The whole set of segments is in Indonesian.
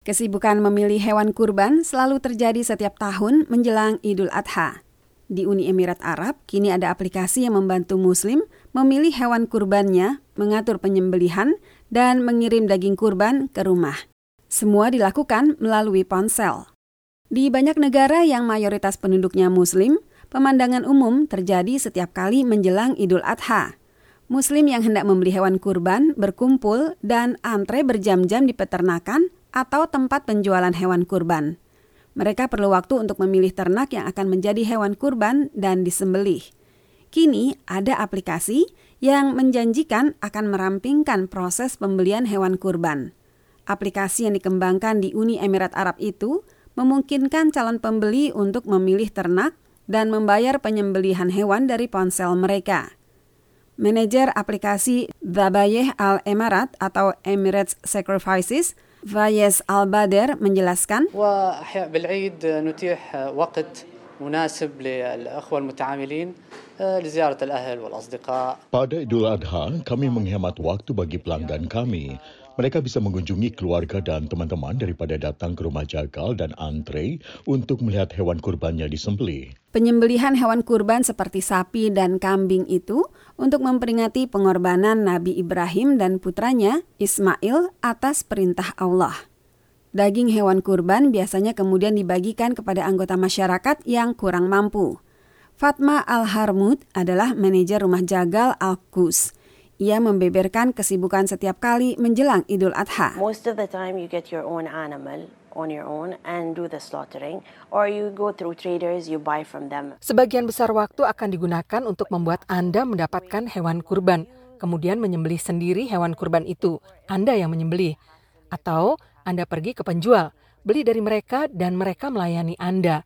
Kesibukan memilih hewan kurban selalu terjadi setiap tahun menjelang Idul Adha. Di Uni Emirat Arab, kini ada aplikasi yang membantu Muslim memilih hewan kurbannya, mengatur penyembelihan, dan mengirim daging kurban ke rumah. Semua dilakukan melalui ponsel. Di banyak negara yang mayoritas penduduknya Muslim, pemandangan umum terjadi setiap kali menjelang Idul Adha. Muslim yang hendak membeli hewan kurban berkumpul dan antre berjam-jam di peternakan atau tempat penjualan hewan kurban. Mereka perlu waktu untuk memilih ternak yang akan menjadi hewan kurban dan disembelih. Kini ada aplikasi yang menjanjikan akan merampingkan proses pembelian hewan kurban. Aplikasi yang dikembangkan di Uni Emirat Arab itu memungkinkan calon pembeli untuk memilih ternak dan membayar penyembelihan hewan dari ponsel mereka. Manajer aplikasi Dhabayeh Al Emirat atau Emirates Sacrifices Fayez Al-Bader menjelaskan, مناسب للأخوة المتعاملين لزيارة الأهل والأصدقاء. Pada Idul Adha, kami menghemat waktu bagi pelanggan kami mereka bisa mengunjungi keluarga dan teman-teman daripada datang ke rumah jagal dan antre untuk melihat hewan kurbannya disembelih. Penyembelihan hewan kurban seperti sapi dan kambing itu untuk memperingati pengorbanan Nabi Ibrahim dan putranya Ismail atas perintah Allah. Daging hewan kurban biasanya kemudian dibagikan kepada anggota masyarakat yang kurang mampu. Fatma Al-Harmud adalah manajer rumah jagal Al-Qus ia membeberkan kesibukan setiap kali menjelang Idul Adha. Most of the time you get your own animal on your own and do the slaughtering or you go through traders you buy from them. Sebagian besar waktu akan digunakan untuk membuat Anda mendapatkan hewan kurban, kemudian menyembelih sendiri hewan kurban itu. Anda yang menyembelih atau Anda pergi ke penjual, beli dari mereka dan mereka melayani Anda.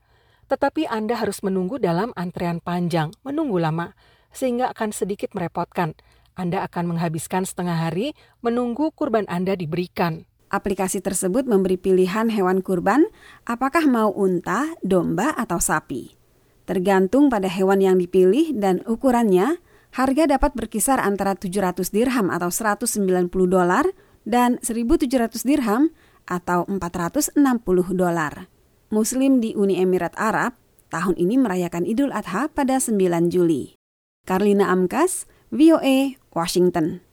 Tetapi Anda harus menunggu dalam antrean panjang, menunggu lama, sehingga akan sedikit merepotkan. Anda akan menghabiskan setengah hari menunggu kurban Anda diberikan. Aplikasi tersebut memberi pilihan hewan kurban, apakah mau unta, domba, atau sapi. Tergantung pada hewan yang dipilih dan ukurannya, harga dapat berkisar antara 700 dirham atau 190 dolar dan 1.700 dirham atau 460 dolar. Muslim di Uni Emirat Arab tahun ini merayakan Idul Adha pada 9 Juli. Karlina Amkas, VOA, Washington.